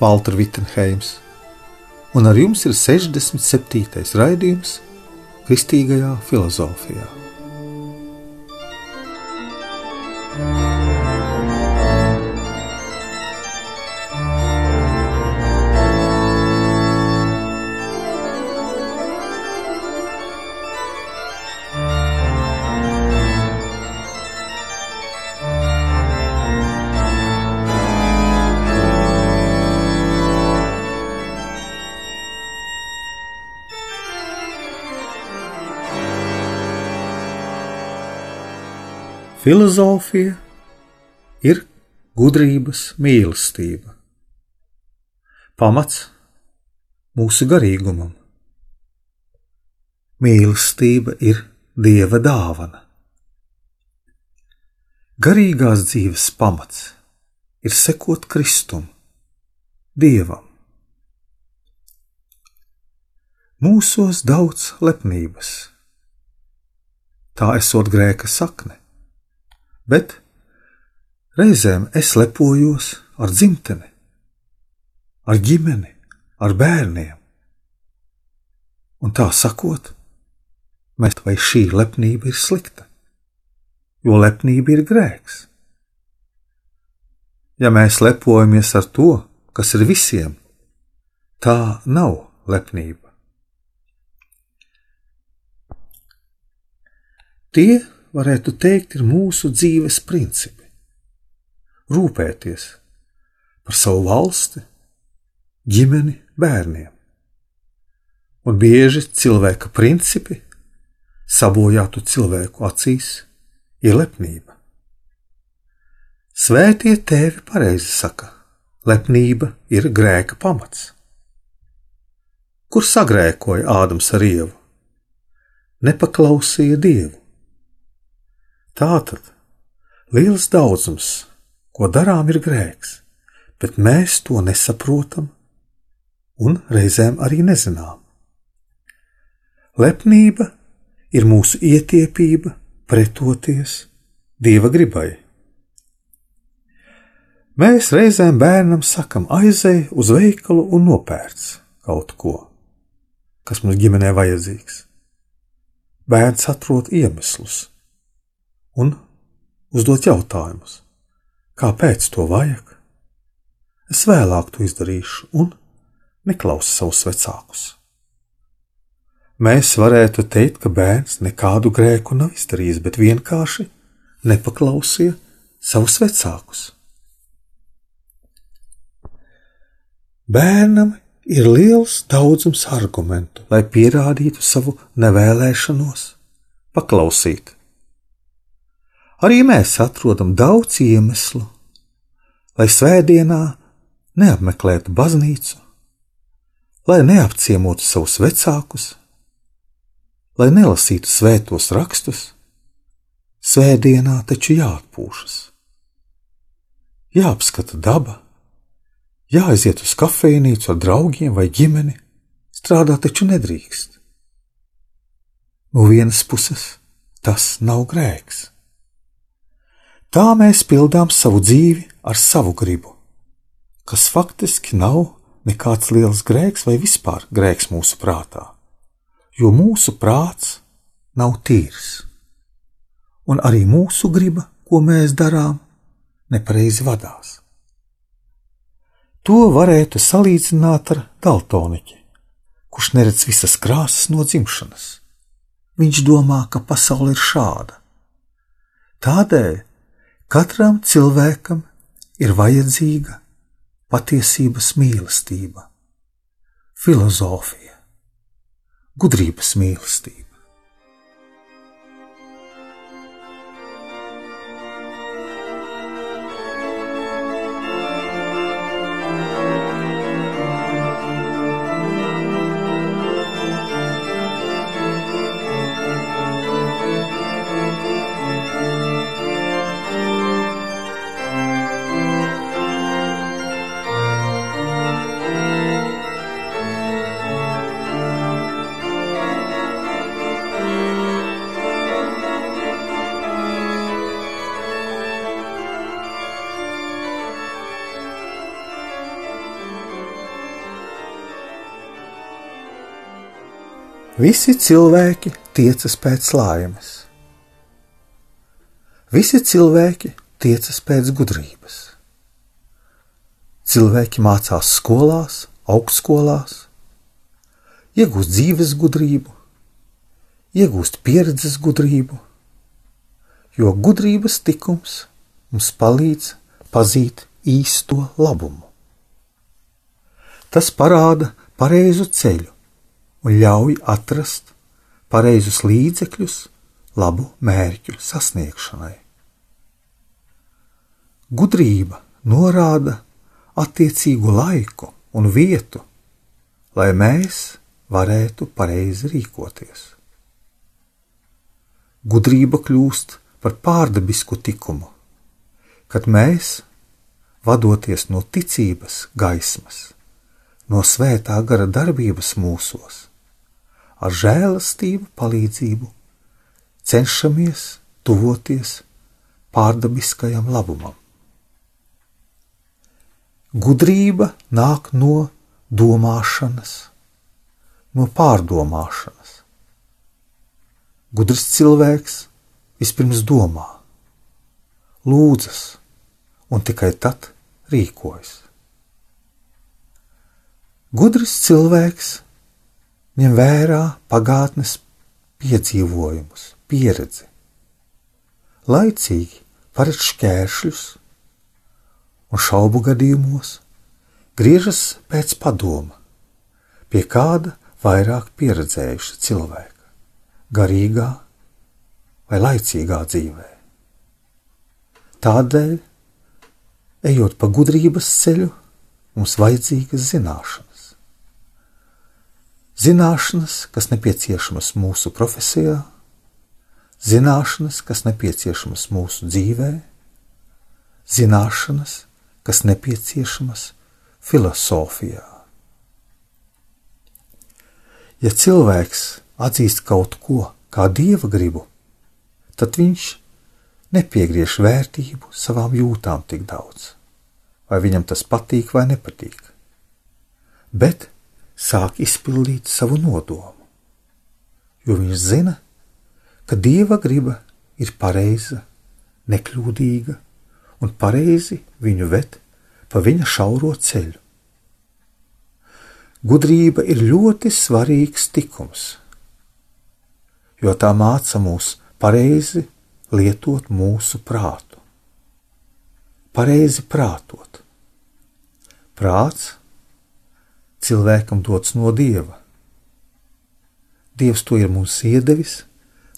Valtra Vitsenheims, un ar jums ir 67. raidījums Kristīgajā filozofijā. Filozofija ir gudrības mīlestība, pamats mūsu garīgumam. Mīlestība ir dieva dāvana. Garīgās dzīves pamats ir sekot Kristum, Dievam. Mūsos daudz lepnības, tā esot grēka sakne bet reizēm es lepojos ar dzimteni, ar ģimeni, ar bērniem. Un tā sakot, mēs vai šī lepnība ir slikta, jo lepnība ir grēks. Ja mēs lepojamies ar to, kas ir visiem, tā nav lepnība. Tie varētu teikt, ir mūsu dzīves principi. Rūpēties par savu valsti, ģimeni, bērniem. Un bieži cilvēka principi sabojātu cilvēku acīs ir lepnība. Svētie tēvi pareizi saka, lepnība ir grēka pamats. Kur sagrēkoja Ādams ar ievu? Nepaklausīja Dievu Tātad liels daudzums, ko darām, ir grēks, bet mēs to nesaprotam un reizēm arī nezinām. Lepnība ir mūsu ietiepība pretoties dieva gribai. Mēs reizēm bērnam sakam, aizej uz veikalu un nopērc kaut ko, kas mums ģimenē vajadzīgs. Bērns atrod iemeslus, un uzdot jautājumus, kāpēc to vajag. Es vēlāk to izdarīšu un neklausu savus vecākus. Mēs varētu teikt, ka bērns nekādu grēku nav izdarījis, bet vienkārši nepaklausīja savus vecākus. Bērnam ir liels daudzums argumentu, lai pierādītu savu nevēlēšanos paklausīt Arī mēs atrodam daudz iemeslu, lai svētdienā neapmeklētu baznīcu, lai neapciemotu savus vecākus, lai nelasītu svētos rakstus. Svētdienā taču jāatpūšas, jāapskata daba, jāaiziet uz kafejnīcu ar draugiem vai ģimeni, strādāt taču nedrīkst. No vienas puses tas nav grēks. Tā mēs pildām savu dzīvi ar savu gribu, kas faktiski nav nekāds liels grēks vai vispār grēks mūsu prātā, jo mūsu prāts nav tīrs, un arī mūsu griba, ko mēs darām, nepareizi vadās. To varētu salīdzināt ar daltoniķi, kurš neredz visas krāsas no dzimšanas. Viņš domā, ka pasaule ir šāda. Tādēļ Katram cilvēkam ir vajadzīga patiesības mīlestība, filozofija, gudrības mīlestība. Visi cilvēki tiecas pēc laimes. Visi cilvēki tiecas pēc gudrības. Cilvēki mācās skolās, augstskolās, iegūst dzīves gudrību, iegūst pieredzes gudrību, jo gudrības tikums mums palīdz pazīt īsto labumu. Tas parāda pareizu ceļu un ļauj atrast pareizus līdzekļus labu mērķu sasniegšanai. Gudrība norāda attiecīgu laiku un vietu, lai mēs varētu pareizi rīkoties. Gudrība kļūst par pārdabisku likumu, kad mēs, vadoties no ticības gaismas, no svētā gara darbības mūsos, ar žēlastību palīdzību cenšamies tuvoties pārdabiskajam labumam. Gudrība nāk no domāšanas, no pārdomāšanas. Gudrs cilvēks vispirms domā, lūdzas un tikai tad rīkojas. Gudrs cilvēks ņem vērā pagātnes piedzīvojumus, pieredzi, laicīgi paredz šķēršļus un šaubu gadījumos griežas pēc padoma pie kāda vairāk pieredzējuša cilvēka, garīgā vai laicīgā dzīvē. Tādēļ, ejot pa gudrības ceļu, mums vajadzīgas zināšanas. Zināšanas, kas nepieciešamas mūsu profesijā, zināšanas, kas nepieciešamas mūsu dzīvē, zināšanas, kas nepieciešamas filozofijā. Ja cilvēks atzīst kaut ko kā dieva gribu, tad viņš nepiegriež vērtību savām jūtām tik daudz, vai viņam tas patīk vai nepatīk, bet sāk izpildīt savu nodomu, jo viņš zina, ka dieva griba ir pareiza, nekļūdīga un pareizi viņu ved pa viņa šauro ceļu. Gudrība ir ļoti svarīgs tikums, jo tā māca mūs pareizi lietot mūsu prātu. Pareizi prātot. Prāts cilvēkam dots no dieva. Dievs to ir mums iedevis,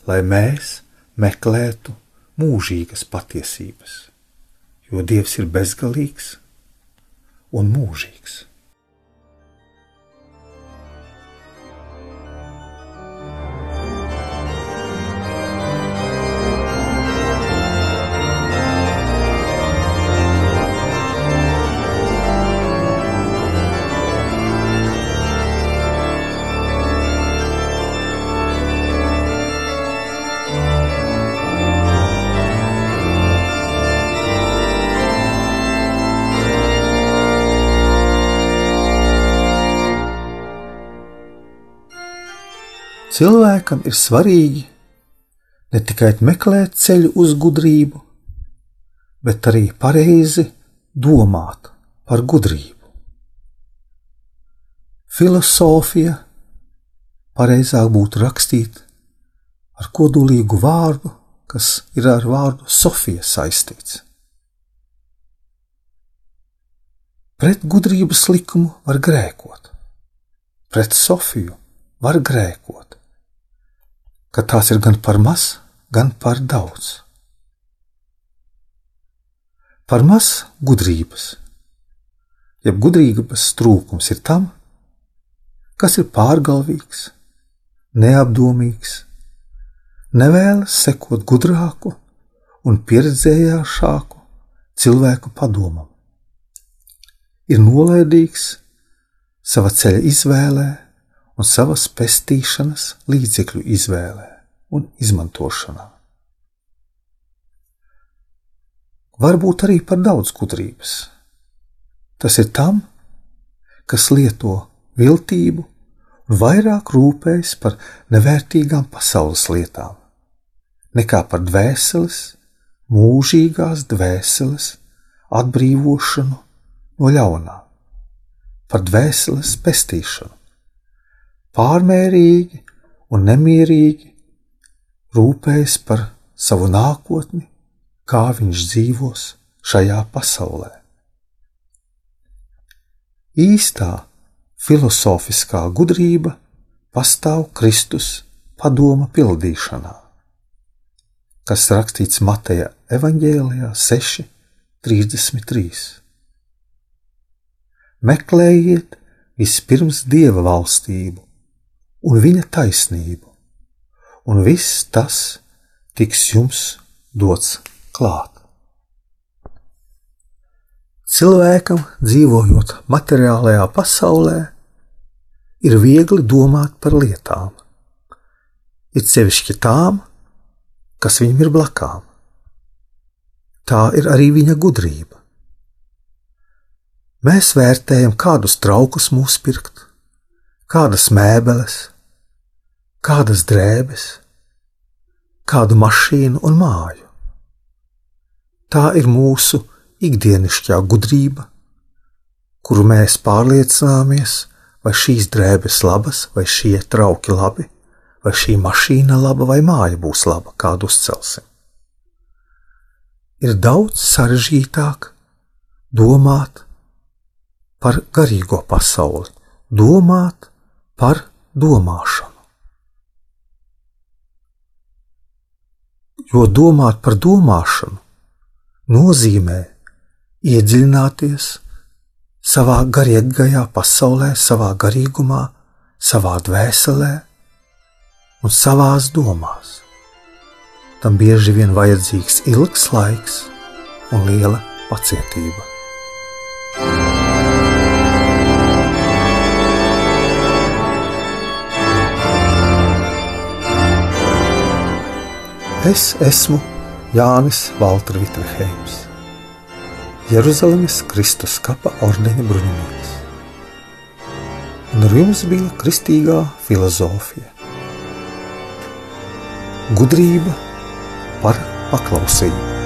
lai mēs meklētu mūžīgas patiesības, jo Dievs ir bezgalīgs un mūžīgs. Cilvēkam ir svarīgi ne tikai meklēt ceļu uz gudrību, bet arī pareizi domāt par gudrību. Filosofija pareizāk būtu rakstīt ar kodolīgu vārdu, kas ir ar vārdu Sofija saistīts. Pret gudrības likumu var grēkot, pret Sofiju var grēkot ka tās ir gan par maz, gan par daudz. Par maz gudrības, jeb gudrības trūkums ir tam, kas ir pārgalvīgs, neapdomīgs, nevēlas sekot gudrāku un pieredzējušāku cilvēku padomam. Ir nolaidīgs sava ceļa izvēlē, un savas pestīšanas līdzekļu izvēlē un izmantošanā. Varbūt arī par daudz gudrības. Tas ir tam, kas lieto viltību un vairāk rūpējas par nevērtīgām pasaules lietām, nekā par dvēseles, mūžīgās dvēseles atbrīvošanu no ļaunā, par dvēseles pestīšanu. Pārmērīgi un nemierīgi rūpējas par savu nākotni, kā viņš dzīvos šajā pasaulē. Īstā filozofiskā gudrība pastāv Kristus padoma pildīšanā, kas rakstīts Mateja evaņģēlijā 6, 33. Meklējiet vispirms Dieva valstību un Viņa taisnību, un viss tas tiks jums dots klāt. Cilvēkam, dzīvojot materiālajā pasaulē, ir viegli domāt par lietām, it sevišķi tām, kas viņam ir blakām. Tā ir arī viņa gudrība. Mēs vērtējam, kādus traukus mūs pirkt, kādas mēbeles, kādas drēbes, kādu mašīnu un māju. Tā ir mūsu ikdienišķā gudrība, kuru mēs pārliecināmies, vai šīs drēbes labas, vai šie trauki labi, vai šī mašīna laba, vai māja būs laba, kādu uzcelsim. Ir daudz sarežģītāk domāt par garīgo pasauli, domāt par domāšanu. jo domāt par domāšanu nozīmē iedziļināties savā garīgajā pasaulē, savā garīgumā, savā dvēselē un savās domās. Tam bieži vien vajadzīgs ilgs laiks un liela pacietība. Es esmu Jānis Valtra Vitraheims, Jeruzalemes Kristus kapa ordeņa bruņinieks. Un ar jums bija kristīgā filozofija. Gudrība par paklausību.